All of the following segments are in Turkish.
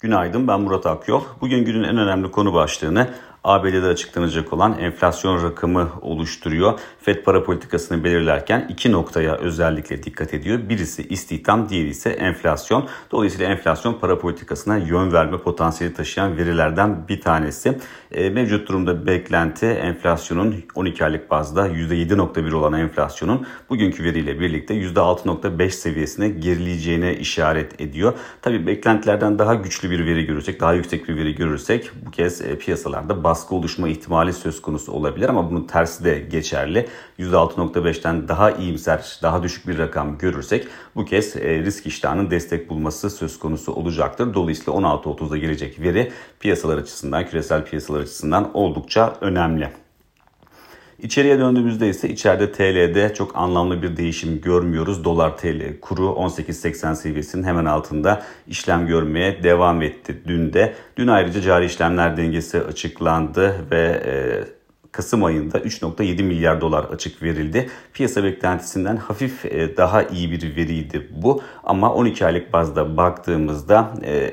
Günaydın ben Murat Akyol. Bugün günün en önemli konu başlığını ABD'de açıklanacak olan enflasyon rakamı oluşturuyor. FED para politikasını belirlerken iki noktaya özellikle dikkat ediyor. Birisi istihdam, diğeri ise enflasyon. Dolayısıyla enflasyon para politikasına yön verme potansiyeli taşıyan verilerden bir tanesi. E, mevcut durumda beklenti enflasyonun 12 aylık bazda %7.1 olan enflasyonun bugünkü veriyle birlikte %6.5 seviyesine gerileyeceğine işaret ediyor. Tabii beklentilerden daha güçlü bir veri görürsek, daha yüksek bir veri görürsek bu kez e, piyasalarda baskı oluşma ihtimali söz konusu olabilir ama bunun tersi de geçerli. %6.5'ten daha iyimser, daha düşük bir rakam görürsek bu kez e, risk iştahının destek bulması söz konusu olacaktır. Dolayısıyla 16.30'da gelecek veri piyasalar açısından, küresel piyasalar açısından oldukça önemli. İçeriye döndüğümüzde ise içeride TL'de çok anlamlı bir değişim görmüyoruz. Dolar TL kuru 18.80 seviyesinin hemen altında işlem görmeye devam etti dün de. Dün ayrıca cari işlemler dengesi açıklandı ve e, Kasım ayında 3.7 milyar dolar açık verildi. Piyasa beklentisinden hafif e, daha iyi bir veriydi bu ama 12 aylık bazda baktığımızda e,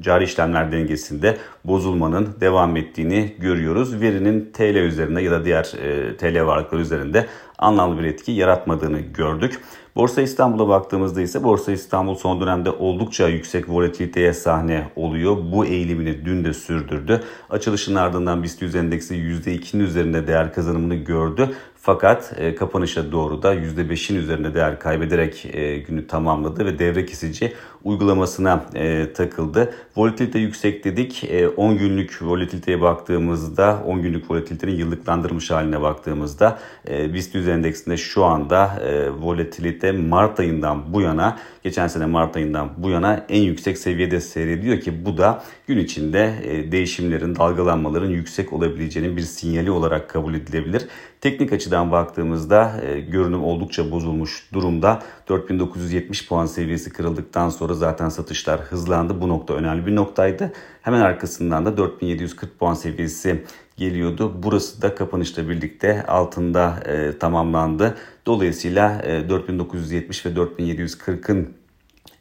cari işlemler dengesinde bozulmanın devam ettiğini görüyoruz. Verinin TL üzerinde ya da diğer e, TL varlıklar üzerinde anlamlı bir etki yaratmadığını gördük. Borsa İstanbul'a baktığımızda ise Borsa İstanbul son dönemde oldukça yüksek volatiliteye sahne oluyor. Bu eğilimini dün de sürdürdü. Açılışın ardından BIST 100 endeksi %2'nin üzerinde değer kazanımını gördü. Fakat e, kapanışa doğru da %5'in üzerinde değer kaybederek e, günü tamamladı ve devre kesici uygulamasına e, takıldı. Volatilite yüksek dedik. E, 10 günlük volatiliteye baktığımızda 10 günlük volatilitenin yıllıklandırmış haline baktığımızda e, BIST 100 endeksinde şu anda e, volatilite Mart ayından bu yana geçen sene Mart ayından bu yana en yüksek seviyede seyrediyor ki bu da gün içinde e, değişimlerin, dalgalanmaların yüksek olabileceğinin bir sinyali olarak kabul edilebilir. Teknik açıdan baktığımızda e, görünüm oldukça bozulmuş durumda. 4970 puan seviyesi kırıldıktan sonra zaten satışlar hızlandı. Bu nokta önemli bir noktaydı. Hemen arkasından da 4740 puan seviyesi geliyordu. Burası da kapanışla birlikte altında e, tamamlandı. Dolayısıyla e, 4970 ve 4740'ın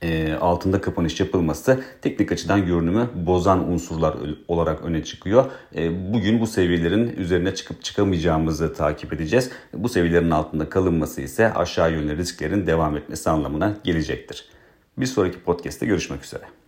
e, altında kapanış yapılması teknik açıdan görünümü bozan unsurlar olarak öne çıkıyor. E, bugün bu seviyelerin üzerine çıkıp çıkamayacağımızı takip edeceğiz. Bu seviyelerin altında kalınması ise aşağı yönlü risklerin devam etmesi anlamına gelecektir. Bir sonraki podcast'te görüşmek üzere.